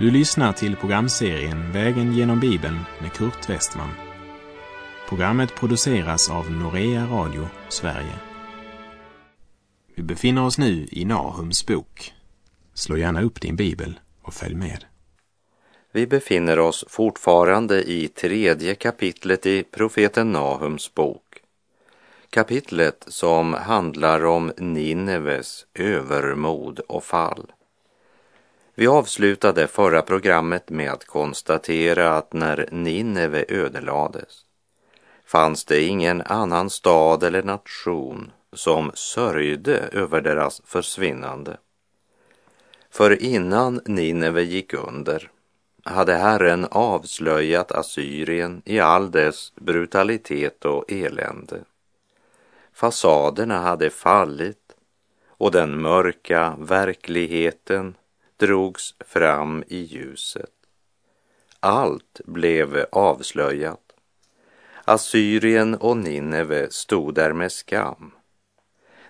Du lyssnar till programserien Vägen genom Bibeln med Kurt Westman. Programmet produceras av Norea Radio Sverige. Vi befinner oss nu i Nahums bok. Slå gärna upp din bibel och följ med. Vi befinner oss fortfarande i tredje kapitlet i profeten Nahums bok. Kapitlet som handlar om Nineves övermod och fall. Vi avslutade förra programmet med att konstatera att när Nineve ödelades fanns det ingen annan stad eller nation som sörjde över deras försvinnande. För innan Nineve gick under hade Herren avslöjat Assyrien i all dess brutalitet och elände. Fasaderna hade fallit och den mörka verkligheten drogs fram i ljuset. Allt blev avslöjat. Assyrien och Nineve stod där med skam.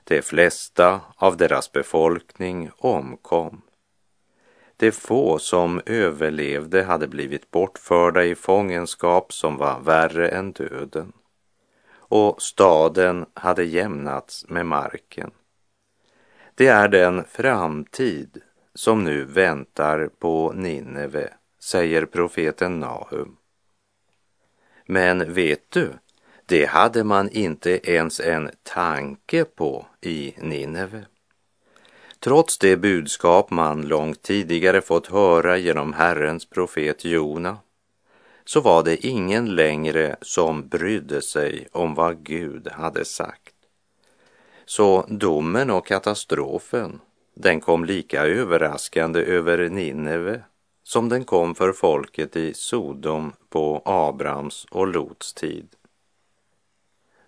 De flesta av deras befolkning omkom. De få som överlevde hade blivit bortförda i fångenskap som var värre än döden. Och staden hade jämnats med marken. Det är den framtid som nu väntar på Nineve, säger profeten Nahum. Men vet du, det hade man inte ens en tanke på i Nineve. Trots det budskap man långt tidigare fått höra genom Herrens profet Jona så var det ingen längre som brydde sig om vad Gud hade sagt. Så domen och katastrofen den kom lika överraskande över Nineve som den kom för folket i Sodom på Abrams och Lots tid.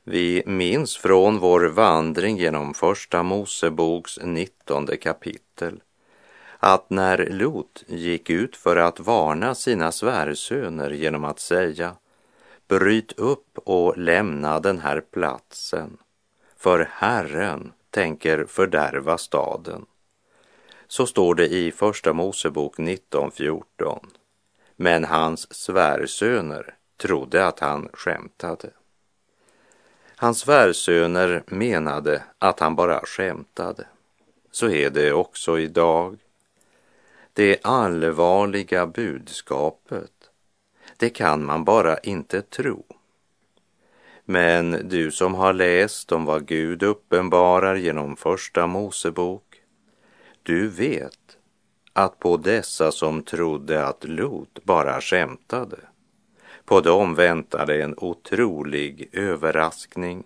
Vi minns från vår vandring genom Första Moseboks nittonde kapitel att när Lot gick ut för att varna sina svärsöner genom att säga Bryt upp och lämna den här platsen, för Herren tänker fördärva staden så står det i Första Mosebok 19.14. Men hans svärsöner trodde att han skämtade. Hans svärsöner menade att han bara skämtade. Så är det också idag. Det allvarliga budskapet, det kan man bara inte tro. Men du som har läst om vad Gud uppenbarar genom Första Mosebok du vet att på dessa som trodde att Lot bara skämtade, på dem väntade en otrolig överraskning.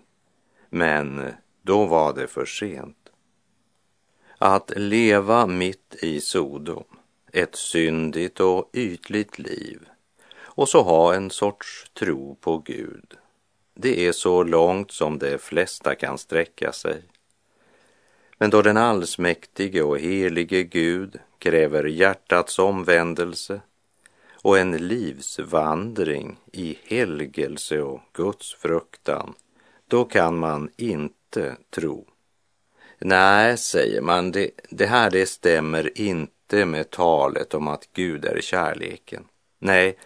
Men då var det för sent. Att leva mitt i Sodom, ett syndigt och ytligt liv och så ha en sorts tro på Gud. Det är så långt som de flesta kan sträcka sig. Men då den allsmäktige och helige Gud kräver hjärtats omvändelse och en livsvandring i helgelse och Guds fruktan, då kan man inte tro. Nej, säger man, det, det här det stämmer inte med talet om att Gud är kärleken. Nej,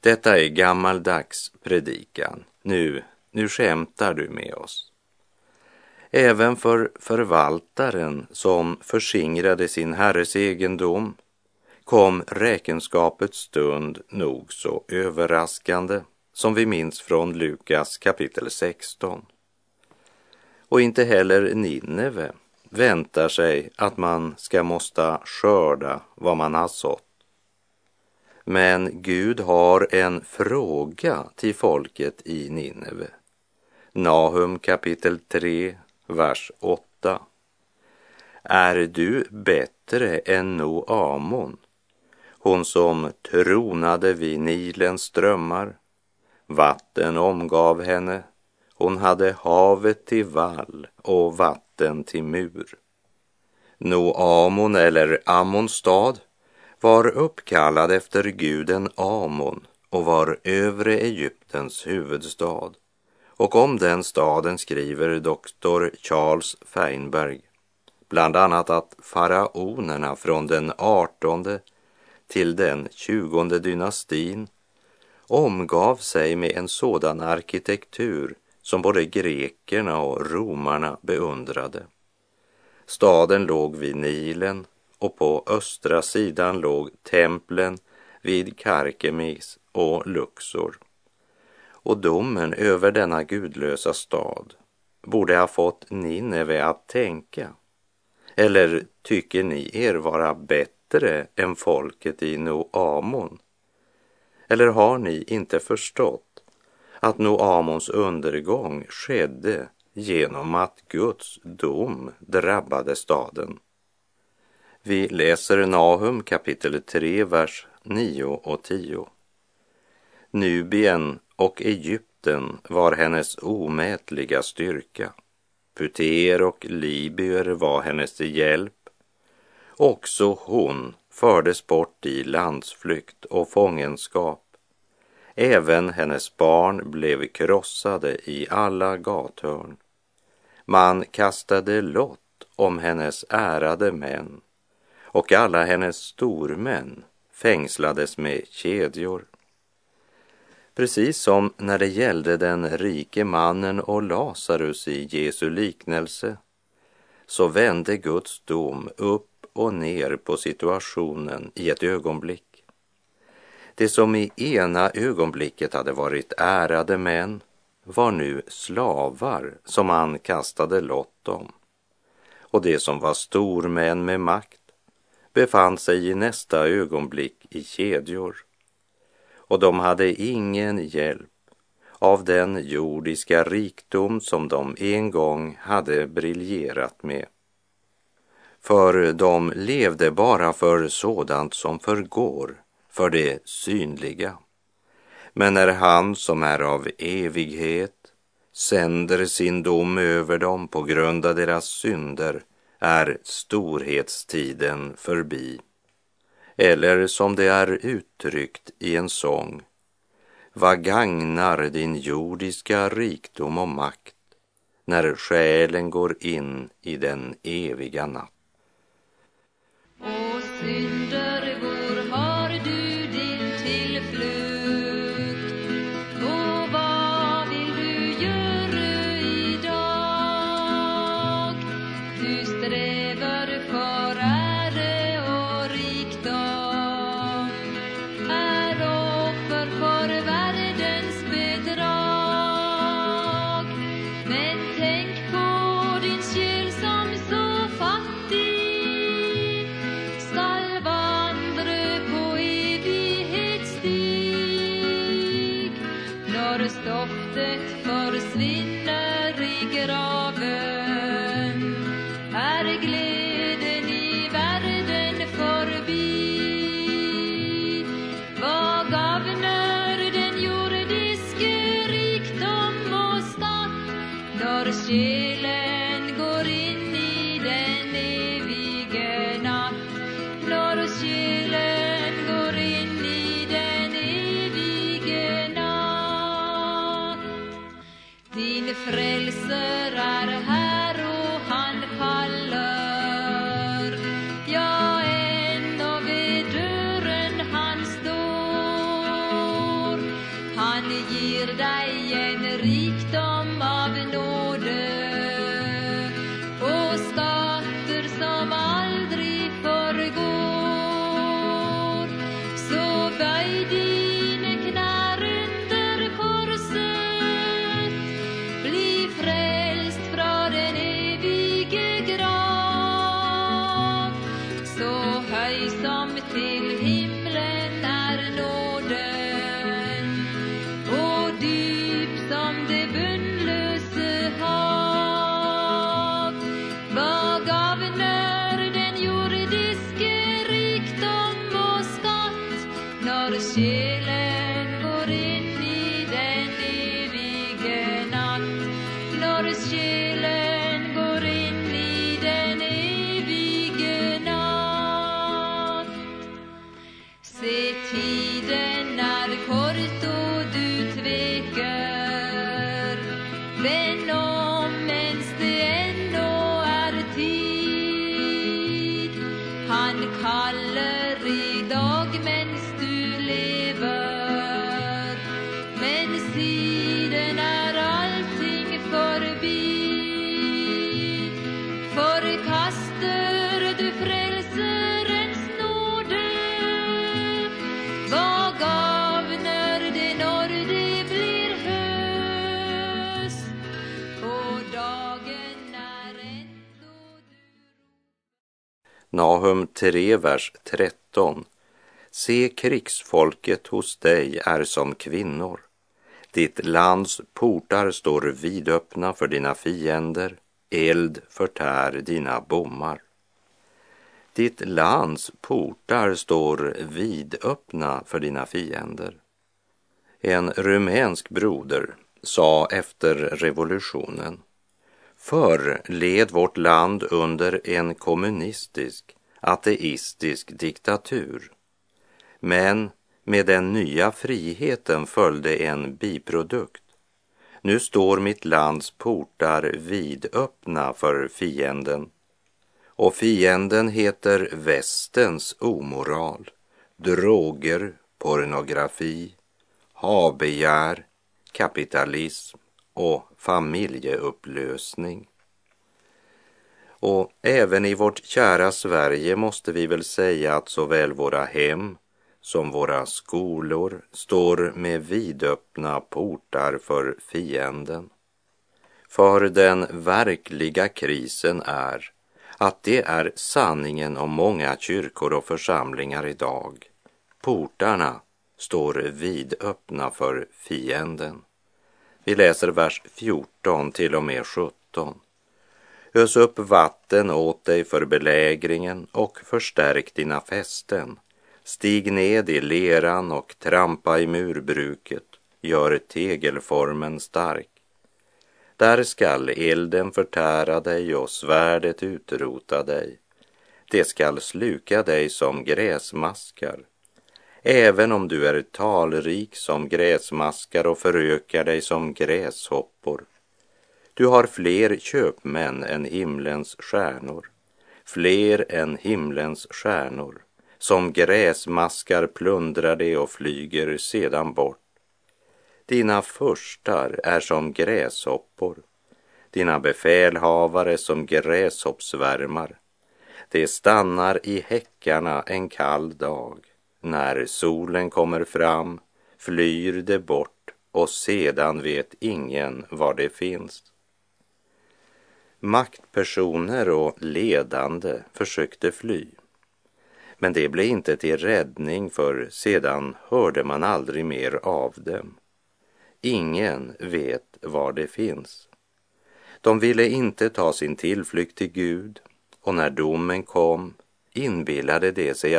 detta är gammaldags predikan. Nu, nu skämtar du med oss. Även för förvaltaren som förskingrade sin herres egendom kom räkenskapets stund nog så överraskande som vi minns från Lukas kapitel 16. Och inte heller Nineve väntar sig att man ska måste skörda vad man har sått. Men Gud har en fråga till folket i Nineve. Nahum kapitel 3, vers 8. Är du bättre än Noamon, hon som tronade vid Nilens strömmar? Vatten omgav henne, hon hade havet till vall och vatten till mur. Noamon eller Ammons stad var uppkallad efter guden Amon och var övre Egyptens huvudstad. Och om den staden skriver doktor Charles Feinberg bland annat att faraonerna från den 18 till den tjugonde dynastin omgav sig med en sådan arkitektur som både grekerna och romarna beundrade. Staden låg vid Nilen och på östra sidan låg templen vid Karkemis och Luxor. Och domen över denna gudlösa stad borde ha fått Nineve att tänka. Eller tycker ni er vara bättre än folket i Noamon? Eller har ni inte förstått att Noamons undergång skedde genom att Guds dom drabbade staden? Vi läser Nahum kapitel 3, vers 9 och 10. Nubien och Egypten var hennes omätliga styrka. Puter och Libyer var hennes hjälp. Också hon fördes bort i landsflykt och fångenskap. Även hennes barn blev krossade i alla gathörn. Man kastade lott om hennes ärade män och alla hennes stormän fängslades med kedjor. Precis som när det gällde den rike mannen och Lazarus i Jesu liknelse så vände Guds dom upp och ner på situationen i ett ögonblick. Det som i ena ögonblicket hade varit ärade män var nu slavar som han kastade lott om. Och det som var stormän med makt befann sig i nästa ögonblick i kedjor och de hade ingen hjälp av den jordiska rikdom som de en gång hade briljerat med. För de levde bara för sådant som förgår, för det synliga. Men när han som är av evighet sänder sin dom över dem på grund av deras synder är storhetstiden förbi. Eller som det är uttryckt i en sång. Vad gagnar din jordiska rikdom och makt när själen går in i den eviga natt? Din frälser är här. Nahum 3, vers 13. Se, krigsfolket hos dig är som kvinnor. Ditt lands portar står vidöppna för dina fiender, eld förtär dina bommar. Ditt lands portar står vidöppna för dina fiender. En rumänsk broder sa efter revolutionen Förr led vårt land under en kommunistisk, ateistisk diktatur. Men med den nya friheten följde en biprodukt. Nu står mitt lands portar vidöppna för fienden. Och fienden heter västens omoral, droger, pornografi, habegär, kapitalism och familjeupplösning. Och även i vårt kära Sverige måste vi väl säga att såväl våra hem som våra skolor står med vidöppna portar för fienden. För den verkliga krisen är att det är sanningen om många kyrkor och församlingar idag. Portarna står vidöppna för fienden. Vi läser vers 14 till och med 17. Ös upp vatten åt dig för belägringen och förstärk dina fästen. Stig ned i leran och trampa i murbruket, gör tegelformen stark. Där skall elden förtära dig och svärdet utrota dig. Det skall sluka dig som gräsmaskar även om du är talrik som gräsmaskar och förökar dig som gräshoppor. Du har fler köpmän än himlens stjärnor, fler än himlens stjärnor. Som gräsmaskar plundrar de och flyger sedan bort. Dina förstar är som gräshoppor, dina befälhavare som gräshoppsvärmar. De stannar i häckarna en kall dag när solen kommer fram flyr det bort och sedan vet ingen var det finns. Maktpersoner och ledande försökte fly. Men det blev inte till räddning för sedan hörde man aldrig mer av dem. Ingen vet var det finns. De ville inte ta sin tillflykt till Gud och när domen kom inbillade de sig